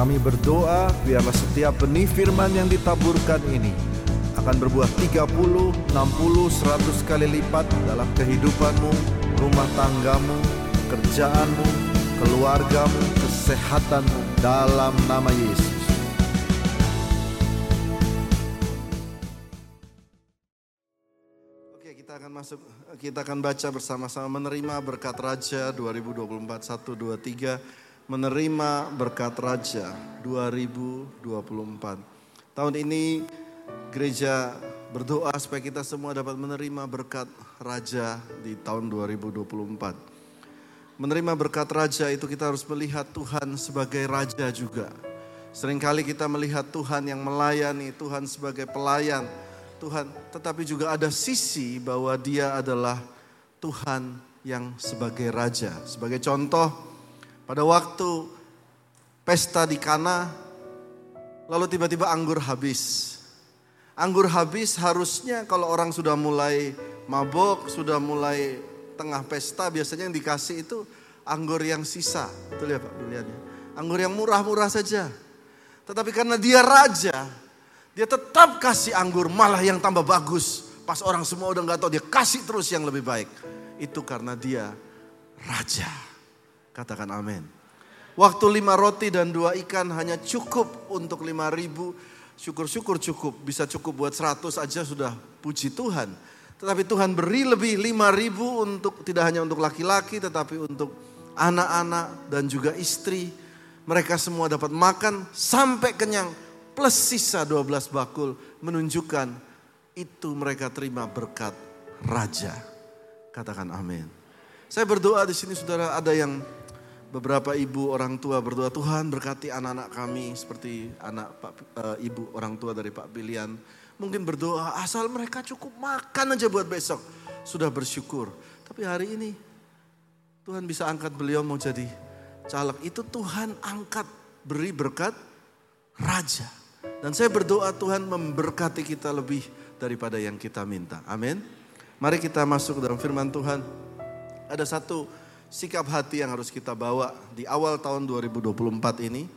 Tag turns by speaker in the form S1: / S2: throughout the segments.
S1: Kami berdoa biarlah setiap benih firman yang ditaburkan ini akan berbuah 30, 60, 100 kali lipat dalam kehidupanmu, rumah tanggamu, kerjaanmu, keluargamu, kesehatanmu dalam nama Yesus. Oke, kita akan masuk kita akan baca bersama-sama menerima berkat raja 2024 1 2 3 menerima berkat raja 2024. Tahun ini gereja berdoa supaya kita semua dapat menerima berkat raja di tahun 2024. Menerima berkat raja itu kita harus melihat Tuhan sebagai raja juga. Seringkali kita melihat Tuhan yang melayani, Tuhan sebagai pelayan, Tuhan, tetapi juga ada sisi bahwa Dia adalah Tuhan yang sebagai raja. Sebagai contoh, pada waktu pesta di Kana, lalu tiba-tiba anggur habis. Anggur habis harusnya kalau orang sudah mulai mabok, sudah mulai tengah pesta biasanya yang dikasih itu anggur yang sisa. Betul ya Pak pilihannya. Anggur yang murah-murah saja. Tetapi karena dia raja, dia tetap kasih anggur malah yang tambah bagus. Pas orang semua udah nggak tahu dia kasih terus yang lebih baik. Itu karena dia raja. Katakan amin. Waktu lima roti dan dua ikan hanya cukup untuk lima ribu. Syukur-syukur cukup. Bisa cukup buat seratus aja sudah puji Tuhan. Tetapi Tuhan beri lebih lima ribu untuk tidak hanya untuk laki-laki tetapi untuk anak-anak dan juga istri. Mereka semua dapat makan sampai kenyang plus sisa 12 bakul menunjukkan itu mereka terima berkat raja. Katakan amin. Saya berdoa di sini saudara ada yang beberapa ibu orang tua berdoa Tuhan berkati anak-anak kami seperti anak Pak, e, ibu orang tua dari Pak Bilian Mungkin berdoa asal mereka cukup makan aja buat besok. Sudah bersyukur. Tapi hari ini Tuhan bisa angkat beliau mau jadi caleg. Itu Tuhan angkat beri berkat raja. Dan saya berdoa Tuhan memberkati kita lebih daripada yang kita minta. Amin. Mari kita masuk dalam firman Tuhan. Ada satu sikap hati yang harus kita bawa di awal tahun 2024 ini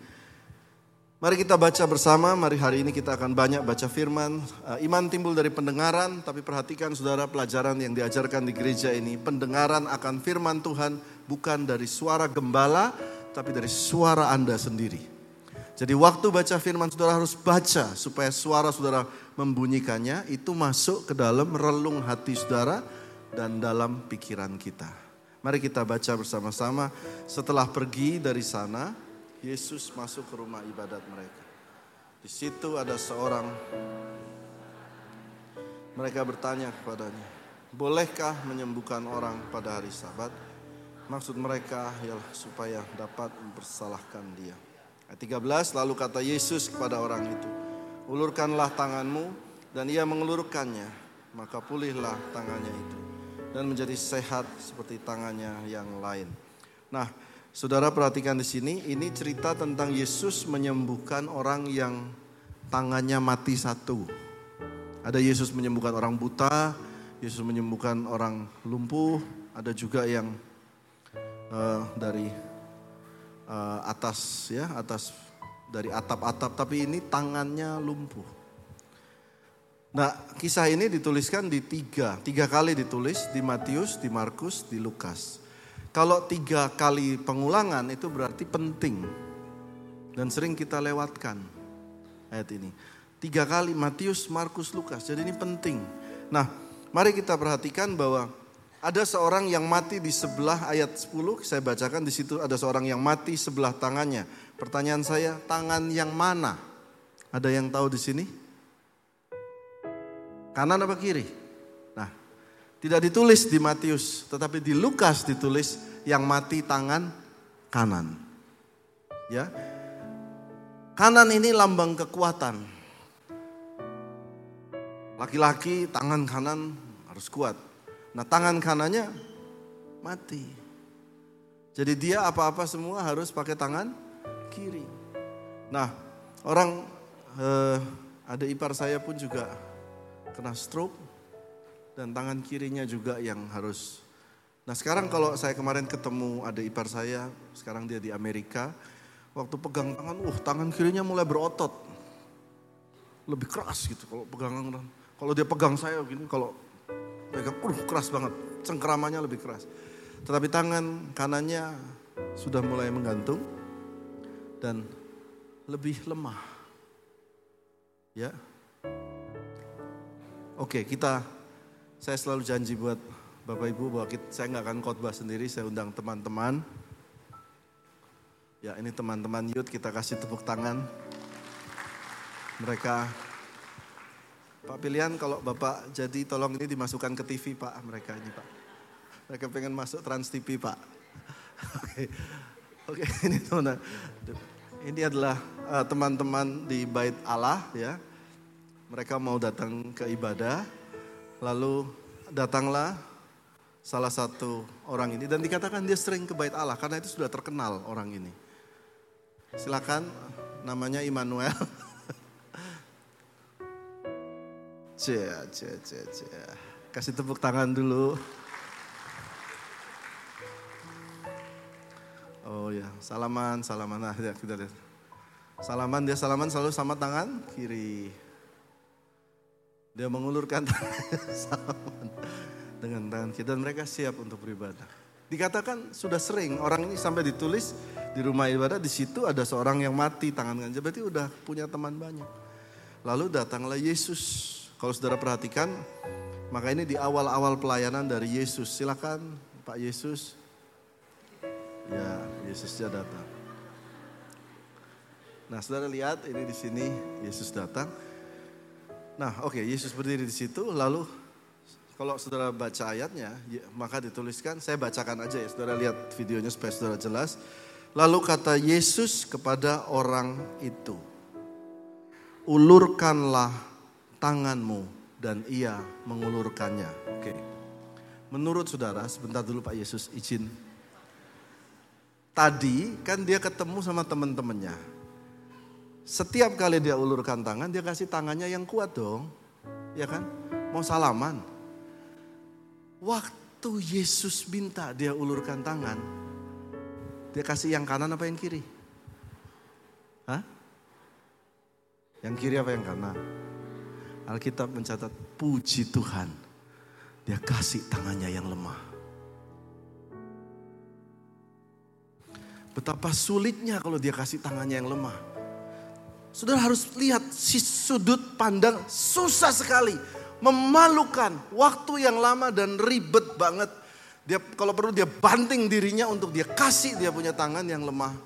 S1: Mari kita baca bersama, mari hari ini kita akan banyak baca firman. Uh, iman timbul dari pendengaran, tapi perhatikan saudara pelajaran yang diajarkan di gereja ini. Pendengaran akan firman Tuhan bukan dari suara gembala, tapi dari suara Anda sendiri. Jadi waktu baca firman saudara harus baca supaya suara saudara membunyikannya itu masuk ke dalam relung hati saudara dan dalam pikiran kita. Mari kita baca bersama-sama setelah pergi dari sana Yesus masuk ke rumah ibadat mereka. Di situ ada seorang mereka bertanya kepadanya, "Bolehkah menyembuhkan orang pada hari Sabat?" Maksud mereka ialah supaya dapat mempersalahkan dia. Ayat 13 lalu kata Yesus kepada orang itu, "Ulurkanlah tanganmu." Dan ia mengelurkannya, maka pulihlah tangannya itu dan menjadi sehat seperti tangannya yang lain. Nah, Saudara perhatikan di sini, ini cerita tentang Yesus menyembuhkan orang yang tangannya mati satu. Ada Yesus menyembuhkan orang buta, Yesus menyembuhkan orang lumpuh, ada juga yang uh, dari uh, atas ya, atas dari atap-atap, tapi ini tangannya lumpuh. Nah, kisah ini dituliskan di tiga, tiga kali ditulis di Matius, di Markus, di Lukas. Kalau tiga kali pengulangan itu berarti penting. Dan sering kita lewatkan ayat ini. Tiga kali Matius, Markus, Lukas. Jadi ini penting. Nah mari kita perhatikan bahwa ada seorang yang mati di sebelah ayat 10. Saya bacakan di situ ada seorang yang mati sebelah tangannya. Pertanyaan saya, tangan yang mana? Ada yang tahu di sini? Kanan apa kiri? Tidak ditulis di Matius, tetapi di Lukas ditulis yang mati tangan kanan. Ya. Kanan ini lambang kekuatan. Laki-laki tangan kanan harus kuat. Nah, tangan kanannya mati. Jadi dia apa-apa semua harus pakai tangan kiri. Nah, orang eh, ada ipar saya pun juga kena stroke dan tangan kirinya juga yang harus. Nah sekarang kalau saya kemarin ketemu ada ipar saya, sekarang dia di Amerika, Waktu pegang tangan, uh tangan kirinya mulai berotot. Lebih keras gitu kalau pegangan. Kalau dia pegang saya gini, kalau pegang, uh keras banget. Cengkeramannya lebih keras. Tetapi tangan kanannya sudah mulai menggantung dan lebih lemah. Ya. Oke, kita saya selalu janji buat Bapak Ibu bahwa kita, saya nggak akan khotbah sendiri, saya undang teman-teman Ya ini teman-teman youth kita kasih tepuk tangan. Mereka Pak pilihan kalau Bapak jadi tolong ini dimasukkan ke TV Pak mereka ini Pak. Mereka pengen masuk Trans TV Pak. Oke, oke ini ini adalah uh, teman-teman di Bait Allah ya. Mereka mau datang ke ibadah, lalu datanglah salah satu orang ini dan dikatakan dia sering ke Bait Allah karena itu sudah terkenal orang ini. Silakan namanya Immanuel. Cia, cia, cia, cia. Kasih tepuk tangan dulu. Oh ya, salaman, salaman. Nah, kita lihat. Salaman, dia salaman selalu sama tangan kiri. Dia mengulurkan tangan dengan tangan kiri. Dan mereka siap untuk beribadah. Dikatakan sudah sering orang ini sampai ditulis di rumah ibadah di situ ada seorang yang mati tangan ganja berarti udah punya teman banyak. Lalu datanglah Yesus. Kalau saudara perhatikan maka ini di awal-awal pelayanan dari Yesus. Silakan Pak Yesus. Ya, Yesusnya datang. Nah, saudara lihat ini di sini Yesus datang. Nah, oke, okay, Yesus berdiri di situ lalu kalau saudara baca ayatnya, ya, maka dituliskan, saya bacakan aja ya, saudara lihat videonya supaya saudara jelas. Lalu kata Yesus kepada orang itu, ulurkanlah tanganmu dan ia mengulurkannya. Oke. Menurut saudara, sebentar dulu Pak Yesus izin. Tadi kan dia ketemu sama teman-temannya. Setiap kali dia ulurkan tangan, dia kasih tangannya yang kuat dong. Ya kan? Mau salaman. Waktu Yesus minta dia ulurkan tangan, dia kasih yang kanan apa yang kiri? Hah? Yang kiri apa yang kanan? Alkitab mencatat puji Tuhan. Dia kasih tangannya yang lemah. Betapa sulitnya kalau dia kasih tangannya yang lemah. Saudara harus lihat si sudut pandang susah sekali memalukan, waktu yang lama dan ribet banget. Dia kalau perlu dia banting dirinya untuk dia kasih dia punya tangan yang lemah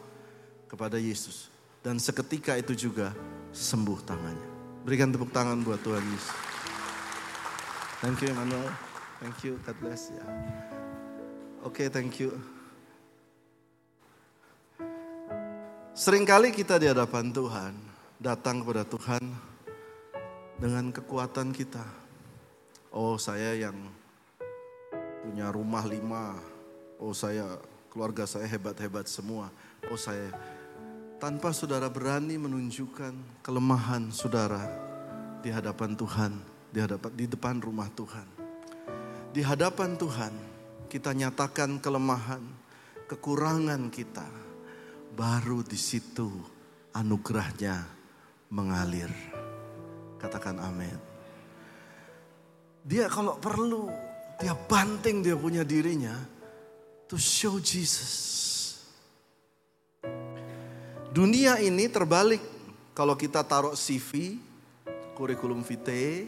S1: kepada Yesus. Dan seketika itu juga sembuh tangannya. Berikan tepuk tangan buat Tuhan Yesus. Thank you Emmanuel. Thank you. God bless ya. Oke, okay, thank you. Seringkali kita di hadapan Tuhan, datang kepada Tuhan dengan kekuatan kita, Oh saya yang punya rumah lima. Oh saya keluarga saya hebat-hebat semua. Oh saya tanpa saudara berani menunjukkan kelemahan saudara di hadapan Tuhan, di hadapan di depan rumah Tuhan. Di hadapan Tuhan kita nyatakan kelemahan, kekurangan kita. Baru di situ anugerahnya mengalir. Katakan amin. Dia kalau perlu, dia banting dia punya dirinya to show Jesus. Dunia ini terbalik. Kalau kita taruh CV, kurikulum vitae,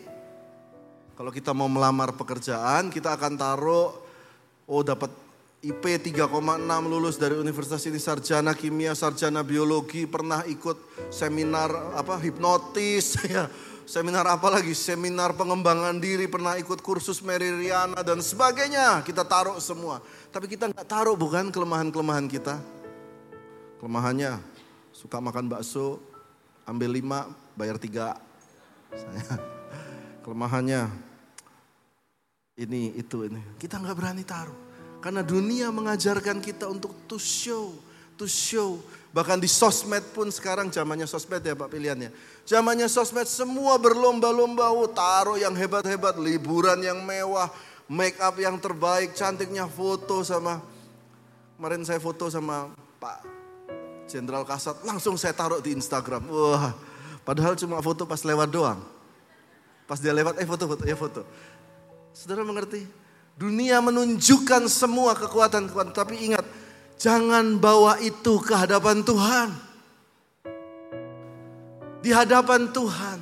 S1: kalau kita mau melamar pekerjaan, kita akan taruh, oh dapat IP 3,6 lulus dari universitas ini sarjana kimia, sarjana biologi, pernah ikut seminar apa hipnotis ya seminar apa lagi? Seminar pengembangan diri, pernah ikut kursus Mary Riana dan sebagainya. Kita taruh semua. Tapi kita nggak taruh bukan kelemahan-kelemahan kita. Kelemahannya suka makan bakso, ambil lima, bayar tiga. Saya kelemahannya ini itu ini. Kita nggak berani taruh. Karena dunia mengajarkan kita untuk to show, to show. Bahkan di sosmed pun sekarang zamannya sosmed ya Pak pilihannya. Zamannya sosmed semua berlomba-lomba, oh, taruh yang hebat-hebat, liburan yang mewah, make up yang terbaik, cantiknya foto sama kemarin saya foto sama Pak Jenderal Kasat, langsung saya taruh di Instagram. Wah, padahal cuma foto pas lewat doang. Pas dia lewat, eh foto-foto, ya foto. Saudara mengerti? Dunia menunjukkan semua kekuatan-kekuatan, tapi ingat, jangan bawa itu ke hadapan Tuhan. Di hadapan Tuhan,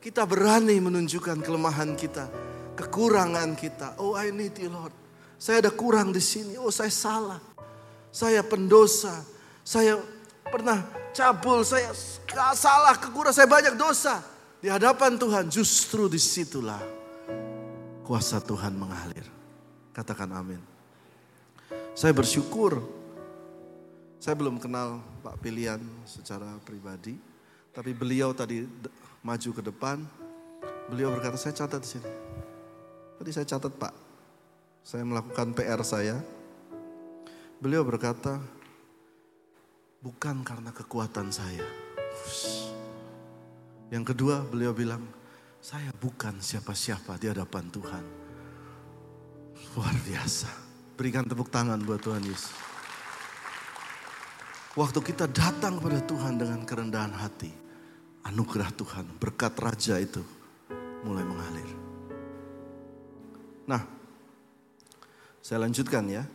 S1: kita berani menunjukkan kelemahan kita, kekurangan kita. Oh, I need you, Lord. Saya ada kurang di sini. Oh, saya salah. Saya pendosa. Saya pernah cabul. Saya salah, kekurangan. Saya banyak dosa. Di hadapan Tuhan, justru di situlah kuasa Tuhan mengalir. Katakan amin. Saya bersyukur. Saya belum kenal Pak Pilihan secara pribadi. Tapi beliau tadi maju ke depan. Beliau berkata, saya catat di sini. Tadi saya catat Pak. Saya melakukan PR saya. Beliau berkata, bukan karena kekuatan saya. Yang kedua beliau bilang, saya bukan siapa-siapa di hadapan Tuhan. Luar biasa. Berikan tepuk tangan buat Tuhan Yesus. Waktu kita datang kepada Tuhan dengan kerendahan hati, anugerah Tuhan, berkat raja itu mulai mengalir. Nah, saya lanjutkan ya.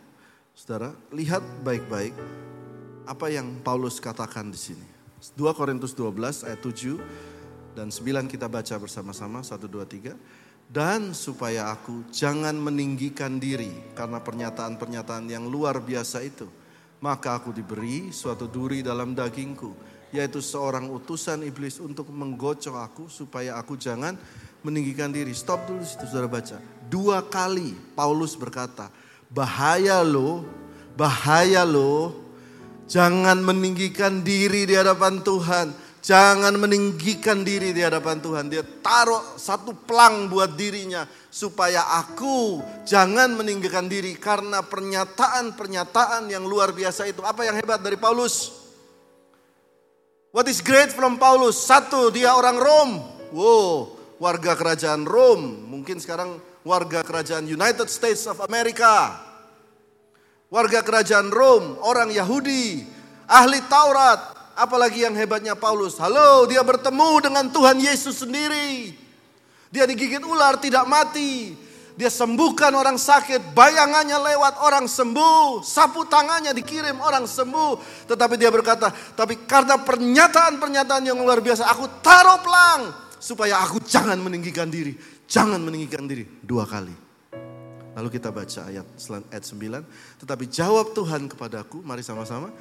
S1: Saudara, lihat baik-baik apa yang Paulus katakan di sini. 2 Korintus 12 ayat 7 dan sembilan kita baca bersama-sama, satu, dua, tiga. Dan supaya aku jangan meninggikan diri karena pernyataan-pernyataan yang luar biasa itu. Maka aku diberi suatu duri dalam dagingku, yaitu seorang utusan iblis untuk menggocok aku supaya aku jangan meninggikan diri. Stop dulu situ saudara baca. Dua kali Paulus berkata, bahaya lo, bahaya lo, jangan meninggikan diri di hadapan Tuhan Jangan meninggikan diri di hadapan Tuhan. Dia taruh satu pelang buat dirinya supaya aku jangan meninggikan diri karena pernyataan-pernyataan yang luar biasa itu. Apa yang hebat dari Paulus? What is great from Paulus? Satu, dia orang Rom. Wow, warga kerajaan Rom. Mungkin sekarang warga kerajaan United States of America. Warga kerajaan Rom, orang Yahudi, ahli Taurat, Apalagi yang hebatnya Paulus. Halo, dia bertemu dengan Tuhan Yesus sendiri. Dia digigit ular tidak mati. Dia sembuhkan orang sakit, bayangannya lewat orang sembuh, sapu tangannya dikirim orang sembuh. Tetapi dia berkata, tapi karena pernyataan-pernyataan yang luar biasa, aku taruh pelang supaya aku jangan meninggikan diri, jangan meninggikan diri dua kali. Lalu kita baca ayat ayat 9, tetapi jawab Tuhan kepadaku, mari sama-sama,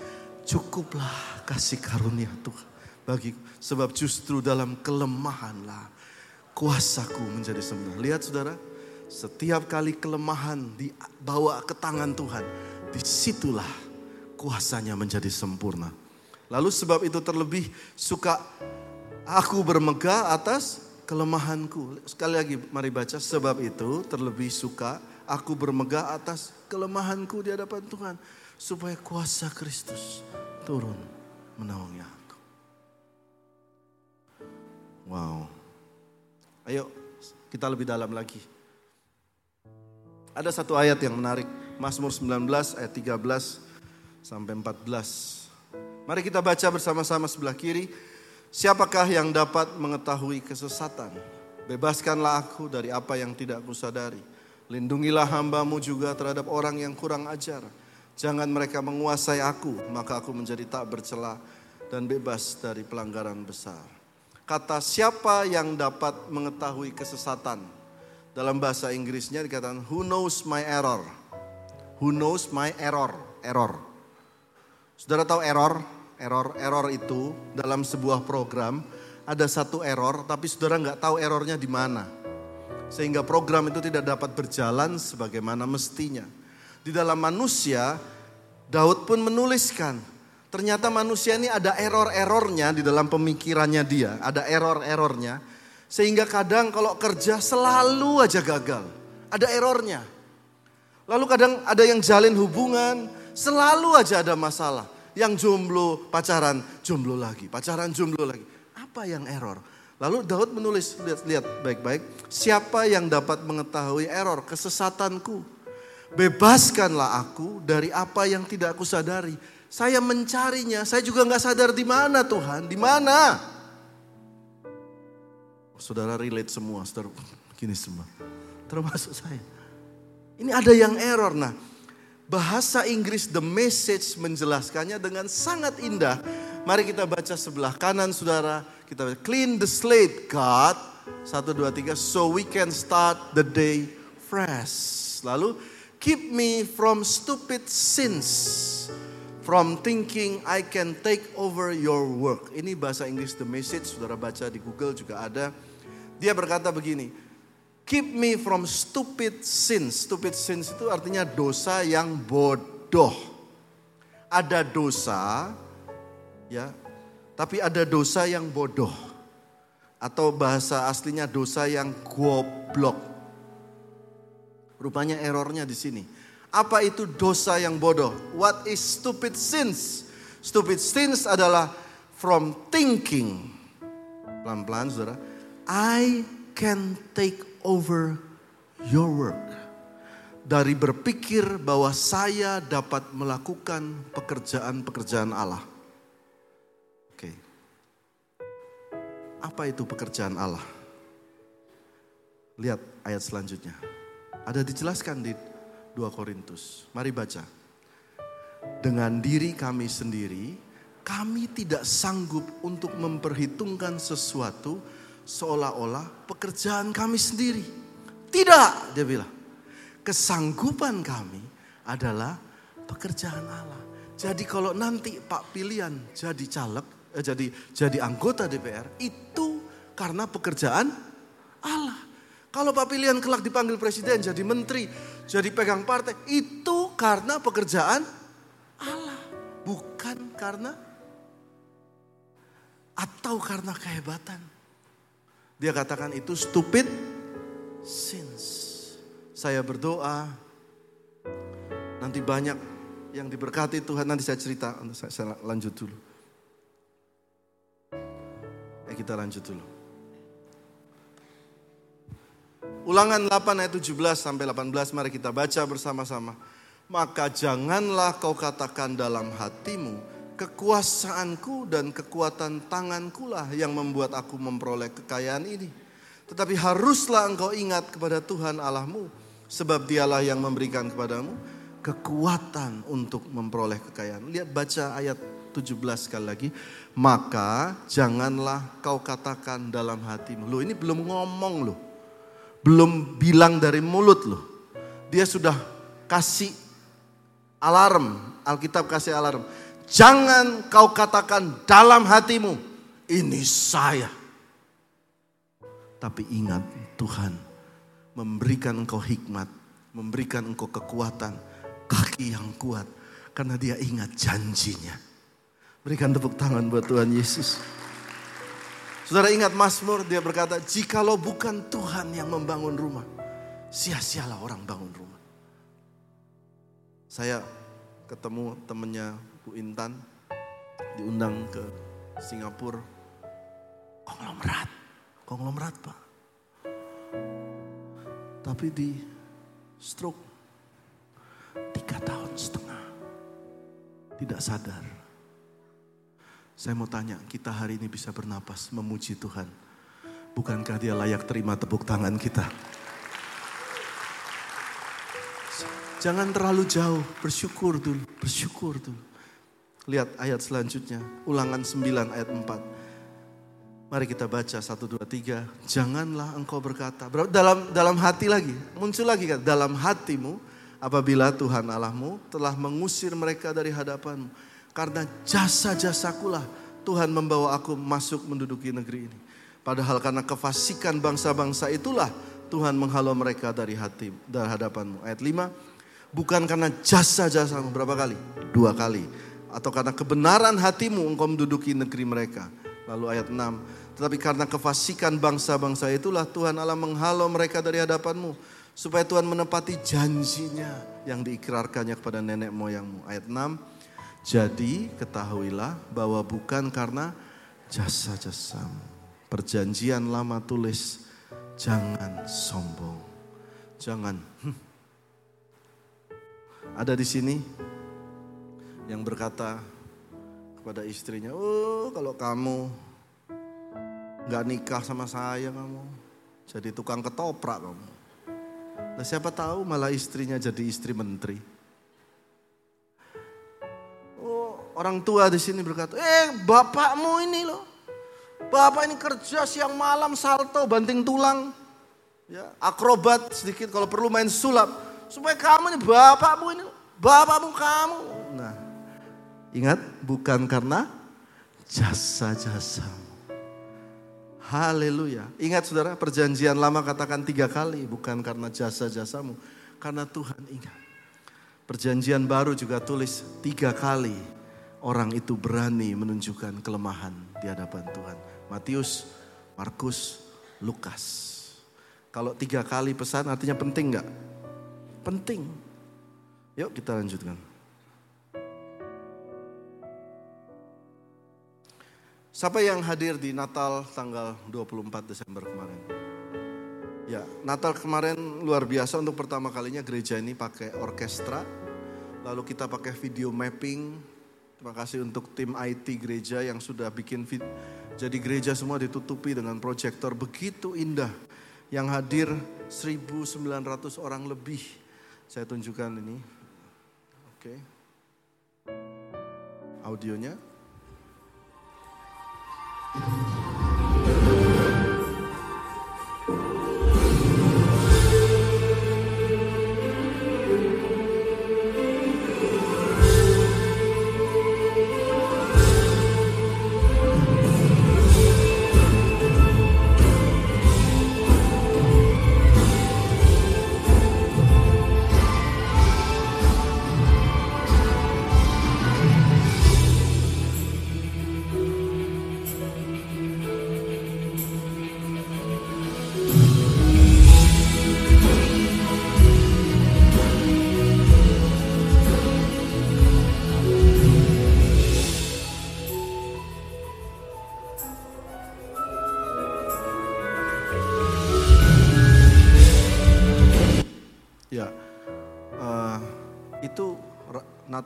S1: Cukuplah kasih karunia Tuhan bagiku. Sebab justru dalam kelemahanlah kuasaku menjadi sempurna. Lihat saudara, setiap kali kelemahan dibawa ke tangan Tuhan, di situlah kuasanya menjadi sempurna. Lalu sebab itu terlebih suka aku bermegah atas kelemahanku. Sekali lagi mari baca, sebab itu terlebih suka aku bermegah atas kelemahanku di hadapan Tuhan supaya kuasa Kristus turun menaungi aku. Wow. Ayo kita lebih dalam lagi. Ada satu ayat yang menarik. Mazmur 19 ayat 13 sampai 14. Mari kita baca bersama-sama sebelah kiri. Siapakah yang dapat mengetahui kesesatan? Bebaskanlah aku dari apa yang tidak kusadari. Lindungilah hambamu juga terhadap orang yang kurang ajar Jangan mereka menguasai aku, maka aku menjadi tak bercela dan bebas dari pelanggaran besar. Kata siapa yang dapat mengetahui kesesatan? Dalam bahasa Inggrisnya dikatakan who knows my error? Who knows my error? Error. Saudara tahu error? Error, error itu dalam sebuah program ada satu error, tapi saudara nggak tahu errornya di mana. Sehingga program itu tidak dapat berjalan sebagaimana mestinya. Di dalam manusia, Daud pun menuliskan, ternyata manusia ini ada error-errornya di dalam pemikirannya dia, ada error-errornya. Sehingga kadang kalau kerja selalu aja gagal, ada errornya. Lalu kadang ada yang jalin hubungan, selalu aja ada masalah. Yang jomblo pacaran, jomblo lagi, pacaran jomblo lagi. Apa yang error? Lalu Daud menulis, lihat, lihat baik-baik, siapa yang dapat mengetahui error, kesesatanku, Bebaskanlah aku dari apa yang tidak aku sadari. Saya mencarinya, saya juga nggak sadar di mana Tuhan, di mana. Saudara relate semua, saudara gini semua. Termasuk saya. Ini ada yang error. Nah, bahasa Inggris The Message menjelaskannya dengan sangat indah. Mari kita baca sebelah kanan saudara. Kita baca, clean the slate God. Satu, dua, tiga. So we can start the day fresh. Lalu Keep me from stupid sins. From thinking I can take over your work. Ini bahasa Inggris The Message, saudara baca di Google juga ada. Dia berkata begini, Keep me from stupid sins. Stupid sins itu artinya dosa yang bodoh. Ada dosa, ya, tapi ada dosa yang bodoh. Atau bahasa aslinya dosa yang goblok. Rupanya errornya di sini. Apa itu dosa yang bodoh? What is stupid sins? Stupid sins adalah from thinking. Pelan-pelan saudara. I can take over your work. Dari berpikir bahwa saya dapat melakukan pekerjaan-pekerjaan Allah. Oke. Apa itu pekerjaan Allah? Lihat ayat selanjutnya. Ada dijelaskan di 2 Korintus. Mari baca. Dengan diri kami sendiri, kami tidak sanggup untuk memperhitungkan sesuatu seolah-olah pekerjaan kami sendiri. Tidak, dia bilang. Kesanggupan kami adalah pekerjaan Allah. Jadi kalau nanti Pak Pilihan jadi caleg, eh, jadi jadi anggota DPR, itu karena pekerjaan Allah. Kalau Pak Pilihan kelak dipanggil presiden, jadi menteri, jadi pegang partai, itu karena pekerjaan Allah. Bukan karena atau karena kehebatan. Dia katakan itu stupid sins. Saya berdoa, nanti banyak yang diberkati Tuhan, nanti saya cerita, saya, lanjut dulu. Eh kita lanjut dulu. Ulangan 8 ayat 17 sampai 18 mari kita baca bersama-sama. Maka janganlah kau katakan dalam hatimu, kekuasaanku dan kekuatan tanganku lah yang membuat aku memperoleh kekayaan ini. Tetapi haruslah engkau ingat kepada Tuhan Allahmu, sebab dialah yang memberikan kepadamu kekuatan untuk memperoleh kekayaan. Lihat baca ayat 17 sekali lagi. Maka janganlah kau katakan dalam hatimu. Loh ini belum ngomong loh belum bilang dari mulut loh. Dia sudah kasih alarm, Alkitab kasih alarm. Jangan kau katakan dalam hatimu, ini saya. Tapi ingat Tuhan memberikan engkau hikmat, memberikan engkau kekuatan, kaki yang kuat. Karena dia ingat janjinya. Berikan tepuk tangan buat Tuhan Yesus. Saudara ingat Mazmur dia berkata, jikalau bukan Tuhan yang membangun rumah, sia-sialah orang bangun rumah. Saya ketemu temennya Bu Intan, diundang ke Singapura, konglomerat, konglomerat Pak. Tapi di stroke, tiga tahun setengah, tidak sadar saya mau tanya, kita hari ini bisa bernapas memuji Tuhan. Bukankah dia layak terima tepuk tangan kita? Jangan terlalu jauh, bersyukur dulu, bersyukur dulu. Lihat ayat selanjutnya, ulangan 9 ayat 4. Mari kita baca 1, 2, 3. Janganlah engkau berkata, dalam dalam hati lagi, muncul lagi kan, dalam hatimu apabila Tuhan Allahmu telah mengusir mereka dari hadapanmu karena jasa-jasakulah Tuhan membawa aku masuk menduduki negeri ini. Padahal karena kefasikan bangsa-bangsa itulah Tuhan menghalau mereka dari hati, dari hadapanmu. Ayat 5, bukan karena jasa-jasamu berapa kali? Dua kali. Atau karena kebenaran hatimu engkau menduduki negeri mereka. Lalu ayat 6, tetapi karena kefasikan bangsa-bangsa itulah Tuhan Allah menghalau mereka dari hadapanmu. Supaya Tuhan menepati janjinya yang diikrarkannya kepada nenek moyangmu. Ayat 6, jadi ketahuilah bahwa bukan karena jasa-jasamu. Perjanjian lama tulis, jangan sombong. Jangan, hmm, Ada di sini yang berkata kepada istrinya, oh kalau kamu nggak nikah sama saya kamu, jadi tukang ketoprak kamu. Nah siapa tahu malah istrinya jadi istri menteri. Orang tua di sini berkata, eh bapakmu ini loh, bapak ini kerja siang malam salto banting tulang, ya akrobat sedikit kalau perlu main sulap, supaya kamu ini bapakmu ini, bapakmu kamu. Nah, ingat bukan karena jasa-jasamu. Haleluya. Ingat saudara, perjanjian lama katakan tiga kali, bukan karena jasa-jasamu, karena Tuhan ingat. Perjanjian baru juga tulis tiga kali orang itu berani menunjukkan kelemahan di hadapan Tuhan. Matius, Markus, Lukas. Kalau tiga kali pesan artinya penting nggak? Penting. Yuk kita lanjutkan. Siapa yang hadir di Natal tanggal 24 Desember kemarin? Ya, Natal kemarin luar biasa untuk pertama kalinya gereja ini pakai orkestra. Lalu kita pakai video mapping. Terima kasih untuk tim IT gereja yang sudah bikin video. Jadi gereja semua ditutupi dengan proyektor begitu indah. Yang hadir 1900 orang lebih. Saya tunjukkan ini. Oke. Audionya. Ya,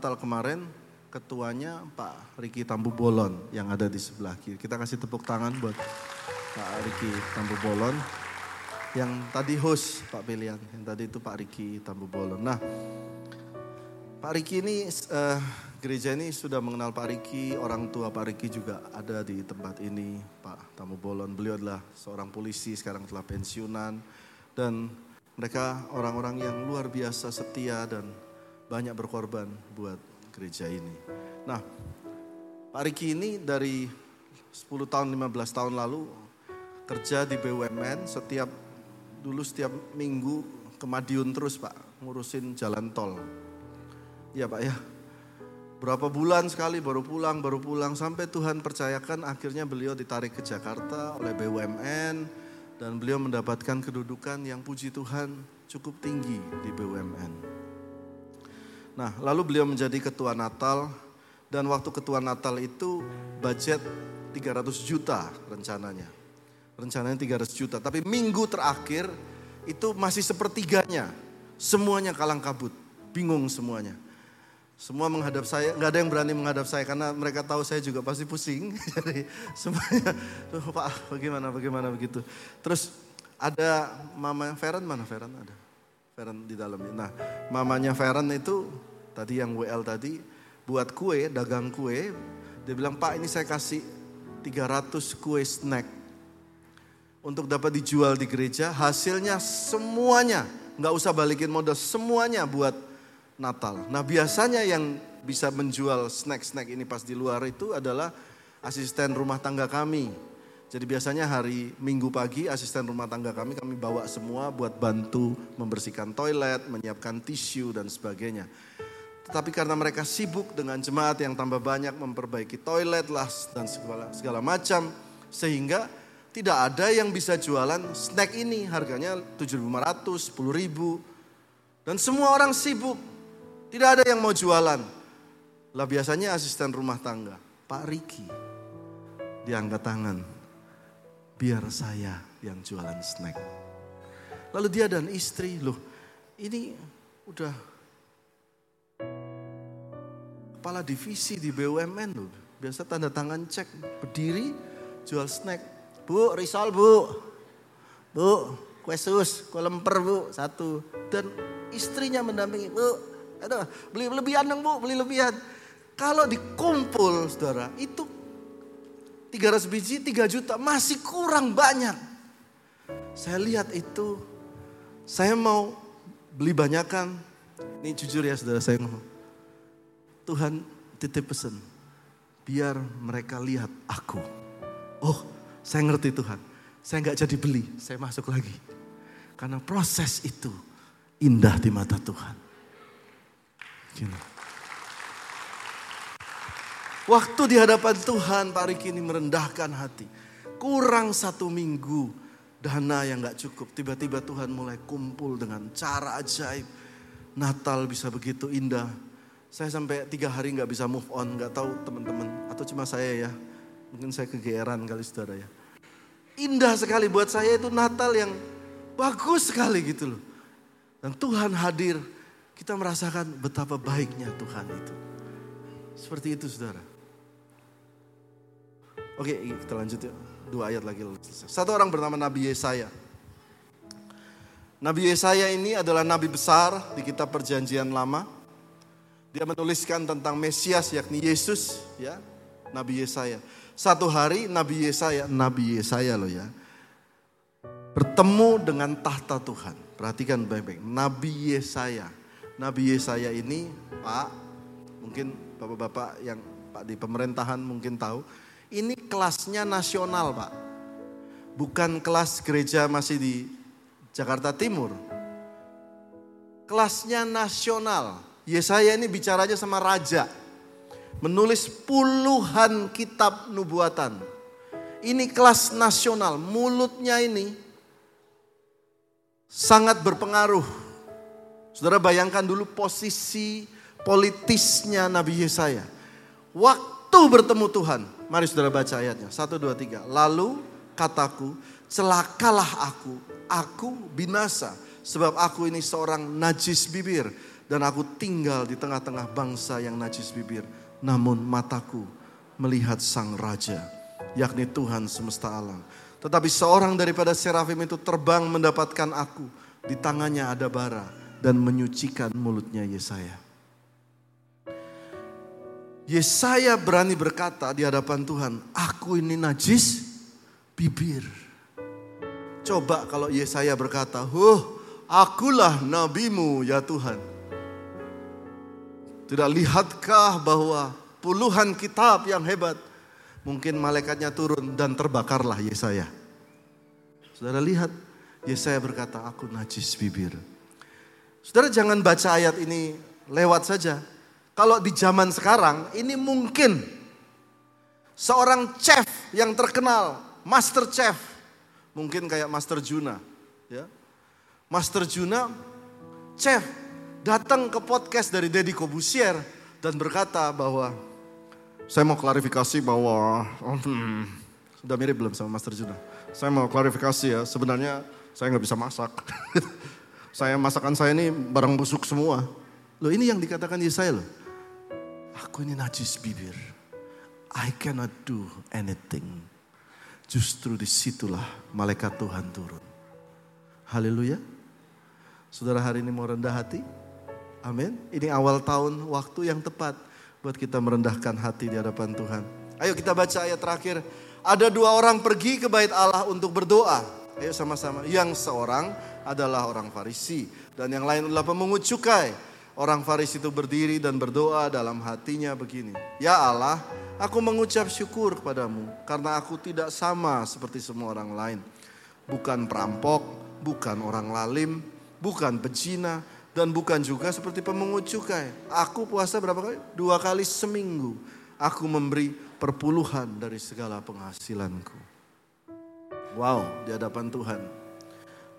S1: Natal kemarin ketuanya Pak Riki Tambu Bolon yang ada di sebelah kiri. Kita kasih tepuk tangan buat Pak Riki Tambu Bolon. Yang tadi host Pak Pilihan, yang tadi itu Pak Riki Tambu Bolon. Nah, Pak Riki ini uh, gereja ini sudah mengenal Pak Riki, orang tua Pak Riki juga ada di tempat ini, Pak Tambu Bolon. Beliau adalah seorang polisi, sekarang telah pensiunan dan mereka orang-orang yang luar biasa setia dan banyak berkorban buat gereja ini. Nah, Pak Riki ini dari 10 tahun, 15 tahun lalu kerja di BUMN setiap dulu setiap minggu ke Madiun terus Pak, ngurusin jalan tol. Ya Pak ya. Berapa bulan sekali baru pulang, baru pulang sampai Tuhan percayakan akhirnya beliau ditarik ke Jakarta oleh BUMN dan beliau mendapatkan kedudukan yang puji Tuhan cukup tinggi di BUMN. Nah, lalu beliau menjadi ketua Natal dan waktu ketua Natal itu budget 300 juta rencananya. Rencananya 300 juta, tapi minggu terakhir itu masih sepertiganya. Semuanya kalang kabut, bingung semuanya. Semua menghadap saya, nggak ada yang berani menghadap saya karena mereka tahu saya juga pasti pusing. Jadi semuanya, Pak, bagaimana, bagaimana begitu. Terus ada mama Feren mana Feren ada? Feren di dalamnya. Nah, mamanya Feren itu tadi yang WL tadi buat kue, dagang kue. Dia bilang, "Pak, ini saya kasih 300 kue snack untuk dapat dijual di gereja. Hasilnya semuanya, nggak usah balikin modal, semuanya buat Natal. Nah biasanya yang bisa menjual snack-snack ini pas di luar itu adalah asisten rumah tangga kami. Jadi biasanya hari Minggu pagi asisten rumah tangga kami kami bawa semua buat bantu membersihkan toilet, menyiapkan tisu dan sebagainya. Tetapi karena mereka sibuk dengan jemaat yang tambah banyak memperbaiki toilet lah dan segala, segala macam sehingga tidak ada yang bisa jualan snack ini harganya 7.500, 10.000 dan semua orang sibuk tidak ada yang mau jualan. Lah biasanya asisten rumah tangga, Pak Riki. Diangkat tangan. Biar saya yang jualan snack. Lalu dia dan istri, loh ini udah kepala divisi di BUMN loh. Biasa tanda tangan cek, berdiri, jual snack. Bu, risol bu. Bu, kue sus, kue lemper bu, satu. Dan istrinya mendampingi, bu, aduh, beli lebihan dong bu, beli lebihan. Kalau dikumpul saudara, itu 300 biji 3 juta, masih kurang banyak. Saya lihat itu, saya mau beli banyakan. Ini jujur ya saudara saya ngomong. Tuhan titip pesan, biar mereka lihat aku. Oh, saya ngerti Tuhan. Saya nggak jadi beli, saya masuk lagi. Karena proses itu indah di mata Tuhan. Gini. Waktu di hadapan Tuhan Pak Riki ini merendahkan hati. Kurang satu minggu dana yang gak cukup. Tiba-tiba Tuhan mulai kumpul dengan cara ajaib. Natal bisa begitu indah. Saya sampai tiga hari gak bisa move on. Gak tahu teman-teman. Atau cuma saya ya. Mungkin saya kegeeran kali saudara ya. Indah sekali buat saya itu Natal yang bagus sekali gitu loh. Dan Tuhan hadir. Kita merasakan betapa baiknya Tuhan itu. Seperti itu saudara. Oke kita lanjut ya. Dua ayat lagi Satu orang bernama Nabi Yesaya. Nabi Yesaya ini adalah nabi besar di kitab perjanjian lama. Dia menuliskan tentang Mesias yakni Yesus ya. Nabi Yesaya. Satu hari Nabi Yesaya, Nabi Yesaya loh ya. Bertemu dengan tahta Tuhan. Perhatikan baik-baik. Nabi Yesaya. Nabi Yesaya ini Pak, mungkin bapak-bapak yang Pak di pemerintahan mungkin tahu. Ini kelasnya nasional Pak. Bukan kelas gereja masih di Jakarta Timur. Kelasnya nasional. Yesaya ini bicaranya sama raja. Menulis puluhan kitab nubuatan. Ini kelas nasional. Mulutnya ini sangat berpengaruh. Saudara bayangkan dulu posisi politisnya Nabi Yesaya. Waktu bertemu Tuhan, Mari saudara baca ayatnya. Satu, dua, tiga. Lalu kataku, celakalah aku. Aku binasa. Sebab aku ini seorang najis bibir. Dan aku tinggal di tengah-tengah bangsa yang najis bibir. Namun mataku melihat sang raja. Yakni Tuhan semesta alam. Tetapi seorang daripada serafim itu terbang mendapatkan aku. Di tangannya ada bara. Dan menyucikan mulutnya Yesaya. Yesaya berani berkata di hadapan Tuhan, aku ini najis bibir. Coba kalau Yesaya berkata, huh akulah nabimu ya Tuhan. Tidak lihatkah bahwa puluhan kitab yang hebat, mungkin malaikatnya turun dan terbakarlah Yesaya. Saudara lihat, Yesaya berkata, aku najis bibir. Saudara jangan baca ayat ini lewat saja. Kalau di zaman sekarang ini mungkin seorang chef yang terkenal, master chef, mungkin kayak Master Juna, ya. Master Juna chef datang ke podcast dari Deddy Kobusier dan berkata bahwa saya mau klarifikasi bahwa oh, hmm, sudah mirip belum sama Master Juna. Saya mau klarifikasi ya, sebenarnya saya nggak bisa masak. saya masakan saya ini barang busuk semua. Loh ini yang dikatakan Yesaya loh. Aku ini najis bibir. I cannot do anything. Justru di situlah malaikat Tuhan turun. Haleluya. Saudara hari ini mau rendah hati? Amin. Ini awal tahun waktu yang tepat buat kita merendahkan hati di hadapan Tuhan. Ayo kita baca ayat terakhir. Ada dua orang pergi ke bait Allah untuk berdoa. Ayo sama-sama. Yang seorang adalah orang Farisi dan yang lain adalah pemungut cukai. Orang Farisi itu berdiri dan berdoa dalam hatinya begini. Ya Allah, aku mengucap syukur kepadamu karena aku tidak sama seperti semua orang lain. Bukan perampok, bukan orang lalim, bukan pezina, dan bukan juga seperti pemungut cukai. Aku puasa berapa kali? Dua kali seminggu. Aku memberi perpuluhan dari segala penghasilanku. Wow, di hadapan Tuhan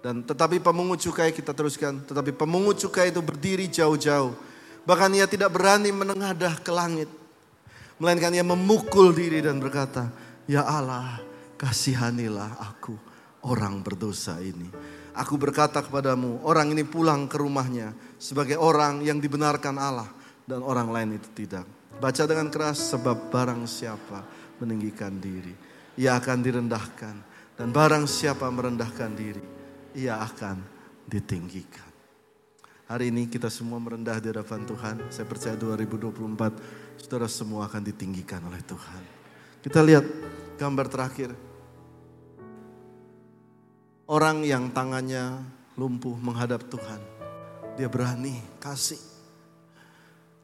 S1: dan tetapi pemungut cukai kita teruskan. Tetapi pemungut cukai itu berdiri jauh-jauh. Bahkan ia tidak berani menengadah ke langit. Melainkan ia memukul diri dan berkata, Ya Allah kasihanilah aku orang berdosa ini. Aku berkata kepadamu, orang ini pulang ke rumahnya sebagai orang yang dibenarkan Allah dan orang lain itu tidak. Baca dengan keras sebab barang siapa meninggikan diri. Ia akan direndahkan. Dan barang siapa merendahkan diri. Ia akan ditinggikan. Hari ini kita semua merendah di hadapan Tuhan. Saya percaya 2024 saudara semua akan ditinggikan oleh Tuhan. Kita lihat gambar terakhir. Orang yang tangannya lumpuh menghadap Tuhan. Dia berani kasih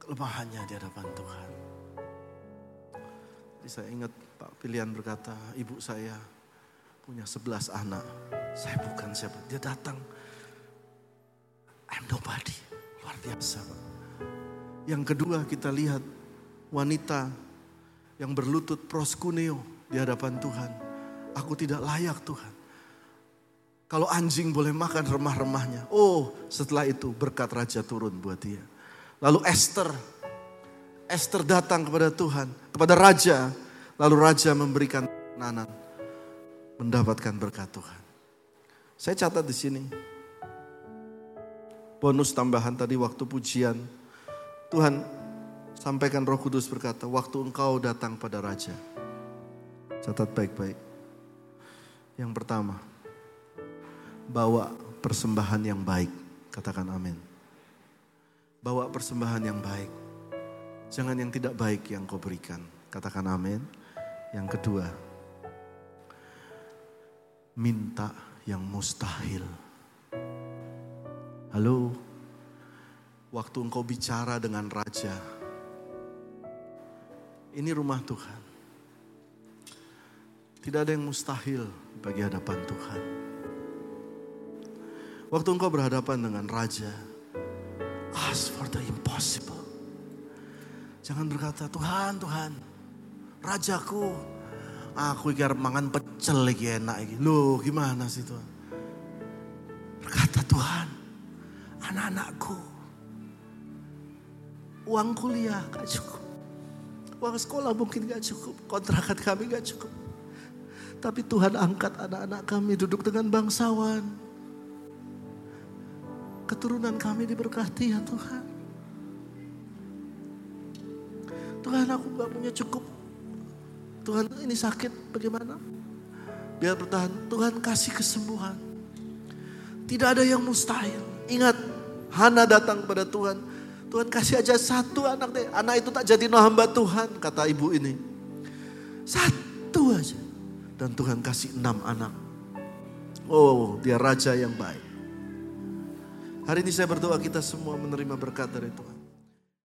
S1: kelemahannya di hadapan Tuhan. Jadi saya ingat Pak Pilihan berkata, ibu saya punya sebelas anak. Saya bukan siapa. Dia datang. I'm nobody. Luar biasa. Yang kedua kita lihat wanita yang berlutut proskuneo di hadapan Tuhan. Aku tidak layak Tuhan. Kalau anjing boleh makan remah-remahnya. Oh setelah itu berkat raja turun buat dia. Lalu Esther, Esther datang kepada Tuhan, kepada raja. Lalu raja memberikan nanan, mendapatkan berkat Tuhan. Saya catat di sini. Bonus tambahan tadi waktu pujian. Tuhan sampaikan roh kudus berkata, waktu engkau datang pada raja. Catat baik-baik. Yang pertama, bawa persembahan yang baik. Katakan amin. Bawa persembahan yang baik. Jangan yang tidak baik yang kau berikan. Katakan amin. Yang kedua, minta yang mustahil. Halo, waktu engkau bicara dengan raja, ini rumah Tuhan. Tidak ada yang mustahil bagi hadapan Tuhan. Waktu engkau berhadapan dengan raja, Ask for the impossible. Jangan berkata, Tuhan, Tuhan, Rajaku, aku ikir mangan pecel lagi enak lagi. Loh gimana sih Tuhan? Berkata Tuhan, anak-anakku, uang kuliah gak cukup. Uang sekolah mungkin gak cukup, kontrakan kami gak cukup. Tapi Tuhan angkat anak-anak kami duduk dengan bangsawan keturunan kami diberkati ya Tuhan. Tuhan aku gak punya cukup. Tuhan ini sakit bagaimana? Biar bertahan. Tuhan kasih kesembuhan. Tidak ada yang mustahil. Ingat Hana datang kepada Tuhan. Tuhan kasih aja satu anak deh. Anak itu tak jadi no hamba Tuhan kata ibu ini. Satu aja. Dan Tuhan kasih enam anak. Oh dia raja yang baik. Hari ini saya berdoa kita semua menerima berkat dari Tuhan.